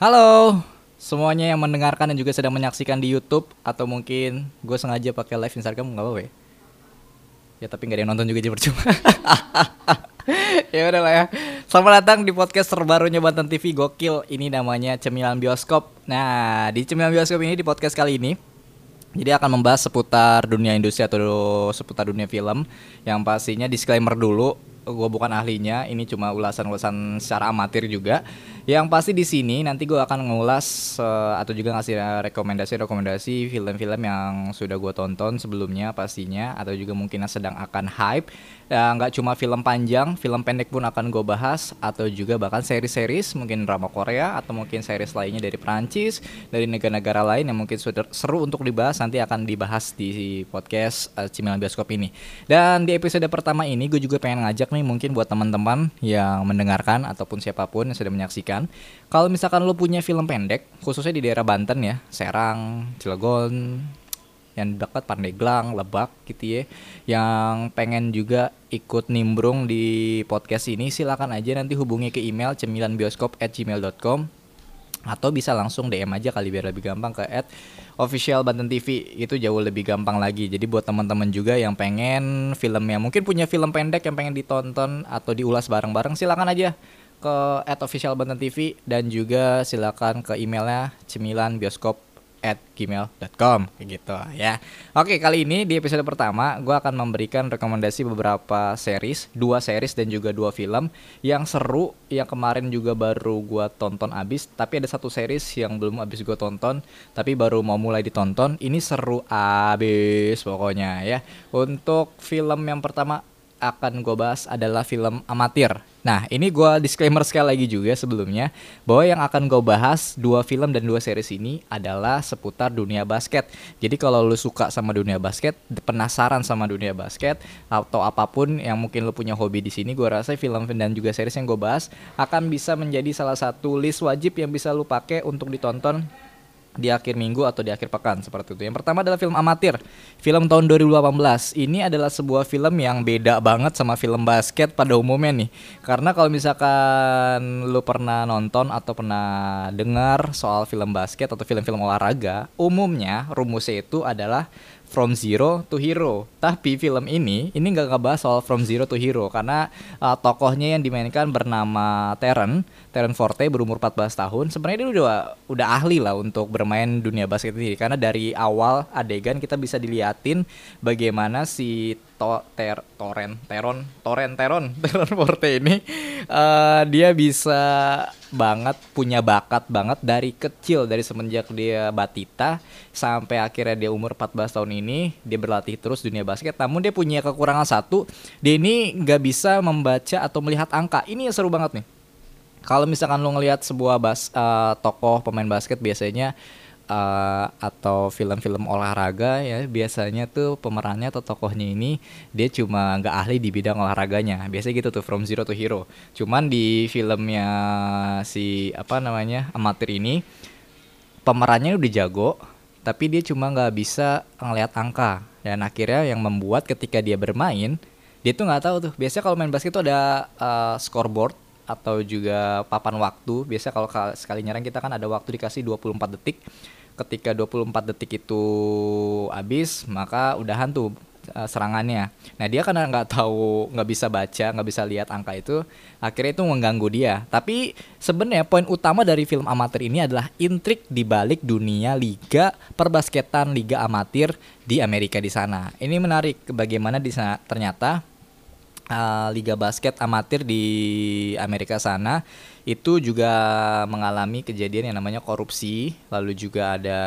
Halo semuanya yang mendengarkan dan juga sedang menyaksikan di YouTube atau mungkin gue sengaja pakai live Instagram nggak apa-apa ya. Ya tapi nggak ada yang nonton juga jadi percuma. ya udah lah ya. Selamat datang di podcast terbarunya Banten TV Gokil. Ini namanya Cemilan Bioskop. Nah, di Cemilan Bioskop ini di podcast kali ini jadi akan membahas seputar dunia industri atau seputar dunia film yang pastinya disclaimer dulu gue bukan ahlinya, ini cuma ulasan-ulasan secara amatir juga. Yang pasti di sini nanti gue akan ngulas uh, atau juga ngasih rekomendasi-rekomendasi film-film yang sudah gue tonton sebelumnya pastinya atau juga mungkin yang sedang akan hype. Ya nggak cuma film panjang, film pendek pun akan gue bahas atau juga bahkan seri-series mungkin drama Korea atau mungkin series lainnya dari Prancis, dari negara-negara lain yang mungkin sudah seru untuk dibahas nanti akan dibahas di podcast uh, Cimilan Bioskop ini. Dan di episode pertama ini gue juga pengen ngajak nih mungkin buat teman-teman yang mendengarkan ataupun siapa pun yang sudah menyaksikan kalau misalkan lo punya film pendek khususnya di daerah Banten ya Serang Cilegon yang dekat Pandeglang Lebak gitu ya yang pengen juga ikut nimbrung di podcast ini silakan aja nanti hubungi ke email cemilanbioskop@gmail.com atau bisa langsung DM aja kali biar lebih gampang ke at official Banten TV itu jauh lebih gampang lagi. Jadi buat teman-teman juga yang pengen filmnya mungkin punya film pendek yang pengen ditonton atau diulas bareng-bareng silakan aja ke at official Banten TV dan juga silakan ke emailnya cemilan bioskop at gmail.com gitu ya. Oke kali ini di episode pertama gue akan memberikan rekomendasi beberapa series Dua series dan juga dua film yang seru yang kemarin juga baru gue tonton abis Tapi ada satu series yang belum abis gue tonton tapi baru mau mulai ditonton. Ini seru abis pokoknya ya. Untuk film yang pertama akan gue bahas adalah film amatir. Nah, ini gue disclaimer sekali lagi juga sebelumnya bahwa yang akan gue bahas dua film dan dua series ini adalah seputar dunia basket. Jadi kalau lu suka sama dunia basket, penasaran sama dunia basket atau apa pun yang mungkin lu punya hobi di sini, gue rasa film dan juga series yang gue bahas akan bisa menjadi salah satu list wajib yang bisa lu pakai untuk ditonton di akhir minggu atau di akhir pekan seperti itu. Yang pertama adalah film amatir, film tahun 2018. Ini adalah sebuah film yang beda banget sama film basket pada umumnya nih. Karena kalau misalkan lu pernah nonton atau pernah dengar soal film basket atau film-film olahraga, umumnya rumusnya itu adalah From Zero to Hero. Tapi film ini ini nggak ngebahas soal From Zero to Hero karena uh, tokohnya yang dimainkan bernama Terren, Terren Forte berumur 14 tahun. Sebenarnya dia udah udah ahli lah untuk bermain dunia basket ini karena dari awal adegan kita bisa diliatin bagaimana si to, ter, Toren, Teron, Toren, Teron, Teron Forte ini uh, dia bisa banget punya bakat banget dari kecil dari semenjak dia batita sampai akhirnya dia umur 14 tahun ini dia berlatih terus dunia basket. Namun dia punya kekurangan satu dia ini nggak bisa membaca atau melihat angka. Ini seru banget nih. Kalau misalkan lo ngelihat sebuah bas uh, tokoh pemain basket biasanya uh, atau film-film olahraga ya biasanya tuh pemerannya atau tokohnya ini dia cuma nggak ahli di bidang olahraganya. Biasanya gitu tuh from zero to hero. Cuman di filmnya si apa namanya amatir ini pemerannya udah jago tapi dia cuma nggak bisa ngelihat angka. Dan akhirnya yang membuat ketika dia bermain dia tuh nggak tahu tuh. Biasanya kalau main basket tuh ada uh, scoreboard atau juga papan waktu. Biasa kalau sekali nyerang kita kan ada waktu dikasih 24 detik ketika 24 detik itu habis maka udahan tuh uh, serangannya. Nah dia karena nggak tahu, nggak bisa baca, nggak bisa lihat angka itu, akhirnya itu mengganggu dia. Tapi sebenarnya poin utama dari film amatir ini adalah intrik di balik dunia liga perbasketan liga amatir di Amerika di sana. Ini menarik bagaimana di sana ternyata uh, liga basket amatir di Amerika sana itu juga mengalami kejadian yang namanya korupsi lalu juga ada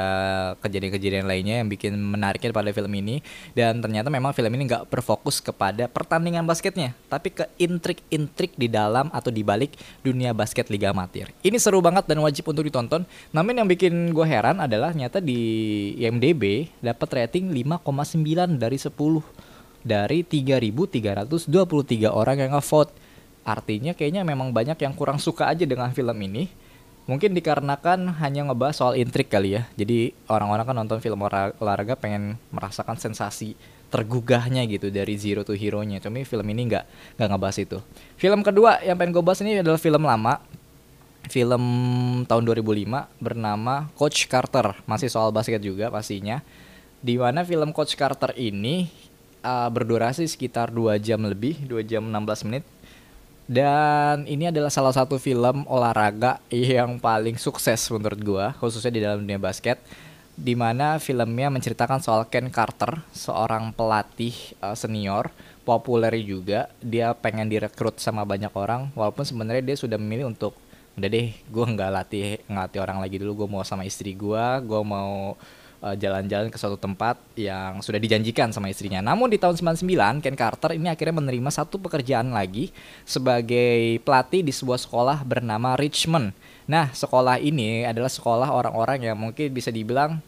kejadian-kejadian lainnya yang bikin menariknya pada film ini. Dan ternyata memang film ini nggak berfokus kepada pertandingan basketnya tapi ke intrik-intrik di dalam atau di balik dunia basket liga amatir. Ini seru banget dan wajib untuk ditonton. Namun yang bikin gue heran adalah nyata di IMDb dapat rating 5,9 dari 10 dari 3.323 orang yang ngevote. Artinya kayaknya memang banyak yang kurang suka aja dengan film ini. Mungkin dikarenakan hanya ngebahas soal intrik kali ya. Jadi orang-orang kan nonton film olahraga pengen merasakan sensasi tergugahnya gitu dari zero to hero-nya. Cuma film ini nggak nggak ngebahas itu. Film kedua yang pengen gue bahas ini adalah film lama film tahun 2005 bernama Coach Carter, masih soal basket juga pastinya. Di mana film Coach Carter ini uh, berdurasi sekitar 2 jam lebih, 2 jam 16 menit. Dan ini adalah salah satu film olahraga yang paling sukses menurut gua, khususnya di dalam dunia basket di mana filmnya menceritakan soal Ken Carter, seorang pelatih uh, senior populer juga. Dia pengen direkrut sama banyak orang, walaupun sebenarnya dia sudah memilih untuk udah deh, gue nggak latih ngelatih orang lagi dulu. Gue mau sama istri gue, gue mau jalan-jalan ke suatu tempat yang sudah dijanjikan sama istrinya. Namun di tahun 99, Ken Carter ini akhirnya menerima satu pekerjaan lagi sebagai pelatih di sebuah sekolah bernama Richmond Nah, sekolah ini adalah sekolah orang-orang yang mungkin bisa dibilang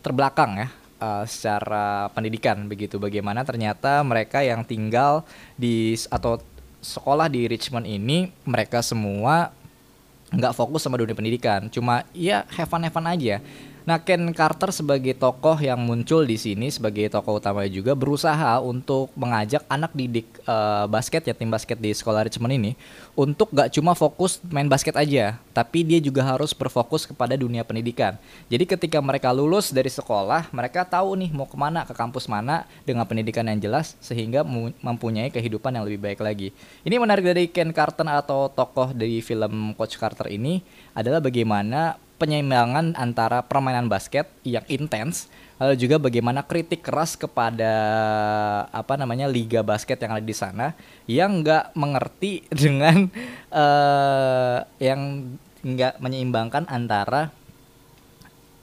terbelakang ya uh, secara pendidikan begitu. Bagaimana ternyata mereka yang tinggal di atau sekolah di Richmond ini mereka semua nggak fokus sama dunia pendidikan, cuma ya have fun, have fun aja Nah, Ken Carter sebagai tokoh yang muncul di sini sebagai tokoh utama juga berusaha untuk mengajak anak didik uh, basket ya tim basket di sekolah Richmond ini untuk gak cuma fokus main basket aja, tapi dia juga harus berfokus kepada dunia pendidikan. Jadi ketika mereka lulus dari sekolah, mereka tahu nih mau ke mana, ke kampus mana dengan pendidikan yang jelas sehingga mempunyai kehidupan yang lebih baik lagi. Ini menarik dari Ken Carter atau tokoh dari film Coach Carter ini adalah bagaimana penyeimbangan antara permainan basket yang intens lalu juga bagaimana kritik keras kepada apa namanya liga basket yang ada di sana yang nggak mengerti dengan uh, yang nggak menyeimbangkan antara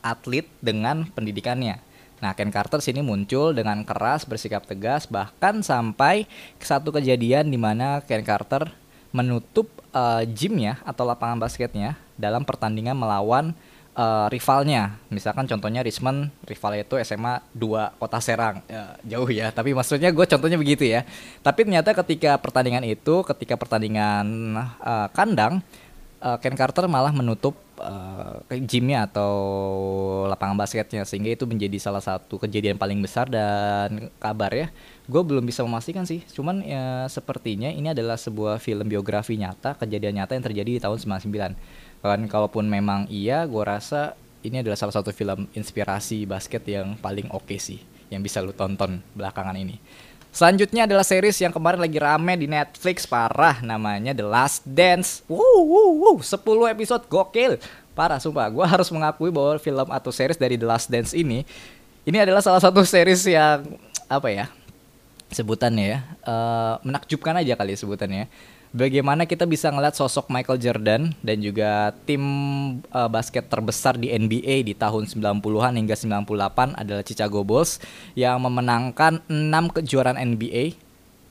atlet dengan pendidikannya. Nah, Ken Carter sini muncul dengan keras, bersikap tegas, bahkan sampai satu kejadian di mana Ken Carter menutup uh, gymnya atau lapangan basketnya dalam pertandingan melawan uh, rivalnya. Misalkan contohnya Richmond, rivalnya itu SMA 2 Kota Serang. Ya, jauh ya, tapi maksudnya gue contohnya begitu ya. Tapi ternyata ketika pertandingan itu, ketika pertandingan uh, kandang, uh, Ken Carter malah menutup uh, gymnya atau lapangan basketnya sehingga itu menjadi salah satu kejadian paling besar dan kabar ya. Gue belum bisa memastikan sih cuman ya sepertinya ini adalah sebuah film biografi nyata kejadian nyata yang terjadi di tahun 99 kan kalaupun memang iya gue rasa ini adalah salah satu film inspirasi basket yang paling oke okay sih yang bisa lu tonton belakangan ini Selanjutnya adalah series yang kemarin lagi rame di Netflix parah namanya The Last Dance. Wow, wow, wow, 10 episode gokil. Parah sumpah, gue harus mengakui bahwa film atau series dari The Last Dance ini ini adalah salah satu series yang apa ya? sebutannya ya uh, menakjubkan aja kali ya sebutannya bagaimana kita bisa ngeliat sosok Michael Jordan dan juga tim uh, basket terbesar di NBA di tahun 90-an hingga 98 adalah Chicago Bulls yang memenangkan 6 kejuaraan NBA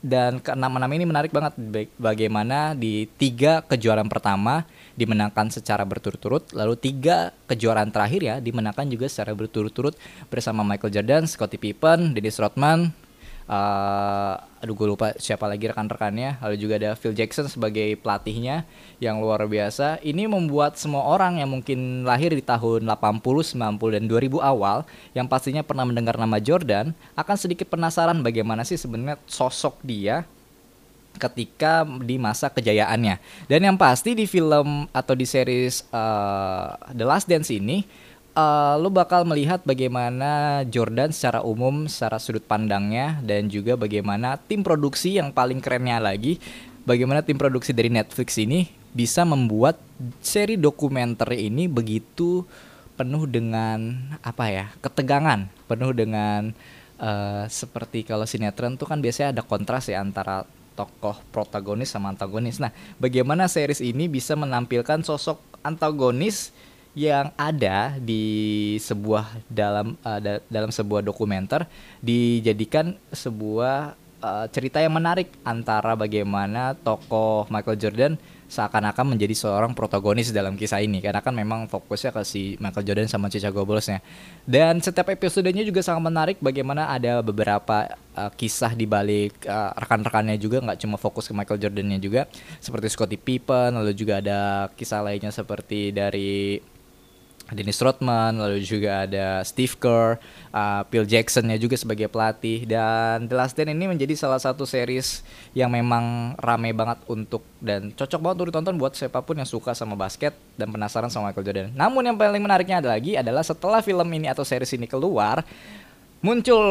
dan keenam-enam ini menarik banget bagaimana di tiga kejuaraan pertama dimenangkan secara berturut-turut lalu tiga kejuaraan terakhir ya dimenangkan juga secara berturut-turut bersama Michael Jordan, Scottie Pippen, Dennis Rodman, uh, aduh gue lupa siapa lagi rekan-rekannya. Lalu juga ada Phil Jackson sebagai pelatihnya yang luar biasa. Ini membuat semua orang yang mungkin lahir di tahun 80, 90 dan 2000 awal yang pastinya pernah mendengar nama Jordan akan sedikit penasaran bagaimana sih sebenarnya sosok dia ketika di masa kejayaannya. Dan yang pasti di film atau di series uh, The Last Dance ini uh, lo bakal melihat bagaimana Jordan secara umum, secara sudut pandangnya dan juga bagaimana tim produksi yang paling kerennya lagi, bagaimana tim produksi dari Netflix ini bisa membuat seri dokumenter ini begitu penuh dengan apa ya ketegangan, penuh dengan uh, seperti kalau sinetron tuh kan biasanya ada kontras ya antara tokoh protagonis sama antagonis. Nah, bagaimana series ini bisa menampilkan sosok antagonis yang ada di sebuah dalam uh, da dalam sebuah dokumenter dijadikan sebuah uh, cerita yang menarik antara bagaimana tokoh Michael Jordan seakan-akan menjadi seorang protagonis dalam kisah ini karena kan memang fokusnya ke si Michael Jordan sama Chicago Bulls-nya. Dan setiap episodenya juga sangat menarik bagaimana ada beberapa uh, kisah di balik uh, rekan-rekannya juga nggak cuma fokus ke Michael Jordan-nya juga seperti Scottie Pippen lalu juga ada kisah lainnya seperti dari Dennis Rodman, lalu juga ada Steve Kerr, uh, Phil Jacksonnya juga sebagai pelatih dan The Last Dance ini menjadi salah satu series yang memang rame banget untuk dan cocok banget untuk ditonton buat siapa pun yang suka sama basket dan penasaran sama Michael Jordan. Namun yang paling menariknya ada lagi adalah setelah film ini atau series ini keluar, muncul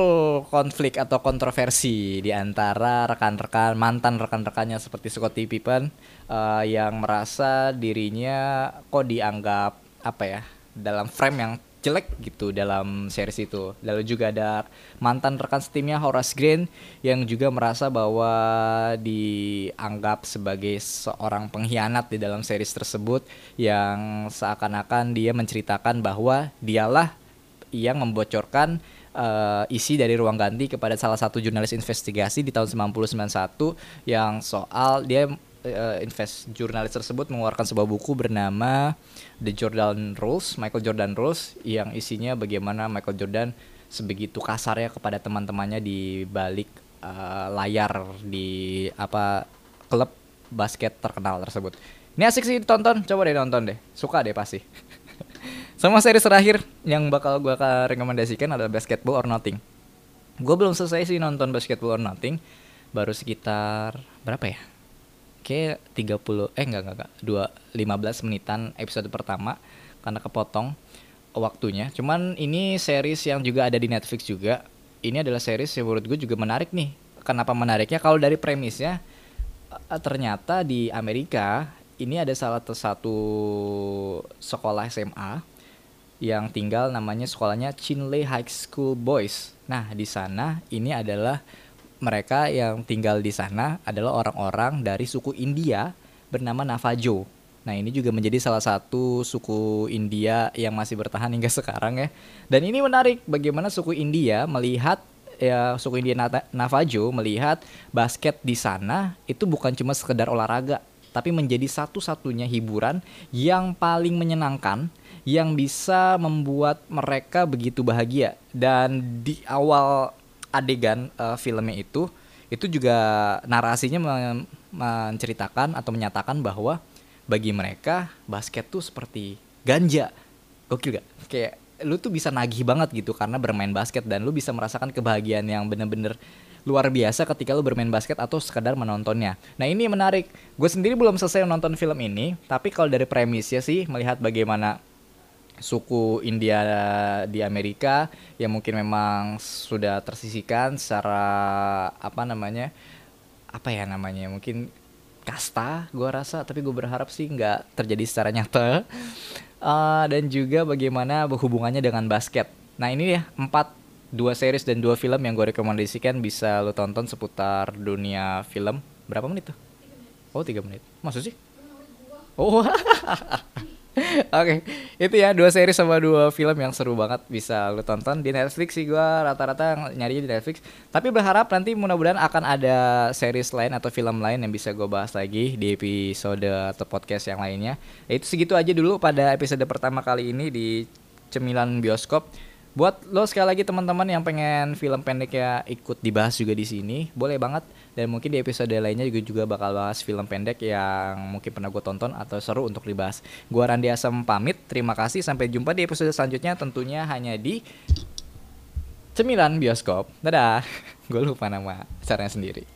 konflik atau kontroversi di antara rekan-rekan mantan rekan-rekannya seperti Scottie Pippen uh, yang merasa dirinya kok dianggap apa ya dalam frame yang jelek gitu dalam series itu. Lalu juga ada mantan rekan setimnya Horace Green yang juga merasa bahwa dianggap sebagai seorang pengkhianat di dalam series tersebut yang seakan-akan dia menceritakan bahwa dialah yang membocorkan uh, isi dari ruang ganti kepada salah satu jurnalis investigasi di tahun 1991 yang soal dia uh, invest jurnalis tersebut mengeluarkan sebuah buku bernama The Jordan Rules, Michael Jordan Rules yang isinya bagaimana Michael Jordan sebegitu kasarnya kepada teman-temannya di balik uh, layar di apa klub basket terkenal tersebut. Ini asik sih ditonton, coba deh nonton deh. Suka deh pasti. Sama seri terakhir yang bakal gue rekomendasikan adalah Basketball or Nothing. Gue belum selesai sih nonton Basketball or Nothing, baru sekitar berapa ya? Kayak 30 eh enggak enggak enggak dua 15 menitan episode pertama karena kepotong waktunya. Cuman ini series yang juga ada di Netflix juga. Ini adalah series yang menurut gue juga menarik nih. Kenapa menariknya? Kalau dari premisnya eh, ternyata di Amerika ini ada salah satu sekolah SMA yang tinggal namanya sekolahnya Chinle High School Boys. Nah, di sana ini adalah mereka yang tinggal di sana adalah orang-orang dari suku India bernama Navajo. Nah ini juga menjadi salah satu suku India yang masih bertahan hingga sekarang ya. Dan ini menarik bagaimana suku India melihat ya suku India Navajo melihat basket di sana itu bukan cuma sekedar olahraga, tapi menjadi satu-satunya hiburan yang paling menyenangkan yang bisa membuat mereka begitu bahagia. Dan di awal adegan uh, filmnya itu itu juga narasinya men menceritakan atau menyatakan bahwa bagi mereka basket tuh seperti ganja gokil gak kayak lu tuh bisa nagih banget gitu karena bermain basket dan lu bisa merasakan kebahagiaan yang bener-bener luar biasa ketika lu bermain basket atau sekadar menontonnya. Nah ini menarik. Gue sendiri belum selesai menonton film ini, tapi kalau dari premisnya sih melihat bagaimana suku India di Amerika yang mungkin memang sudah tersisikan secara apa namanya apa ya namanya mungkin kasta gue rasa. Tapi gue berharap sih nggak terjadi secara nyata. Uh, dan juga bagaimana hubungannya dengan basket. Nah ini ya empat dua series dan dua film yang gue rekomendasikan bisa lo tonton seputar dunia film. Berapa menit tuh? Oh tiga menit. Maksud sih? Oh Oke, okay. itu ya dua seri sama dua film yang seru banget bisa lu tonton di Netflix sih gua rata-rata nyari di Netflix. Tapi berharap nanti mudah-mudahan akan ada series lain atau film lain yang bisa gue bahas lagi di episode atau podcast yang lainnya. Ya, itu segitu aja dulu pada episode pertama kali ini di Cemilan Bioskop. Buat lo sekali lagi teman-teman yang pengen film pendek ya ikut dibahas juga di sini, boleh banget. Dan mungkin di episode lainnya juga juga bakal bahas film pendek yang mungkin pernah gue tonton atau seru untuk dibahas. Gua Randi Asam pamit, terima kasih sampai jumpa di episode selanjutnya tentunya hanya di Cemilan Bioskop. Dadah. gue lupa nama acaranya sendiri.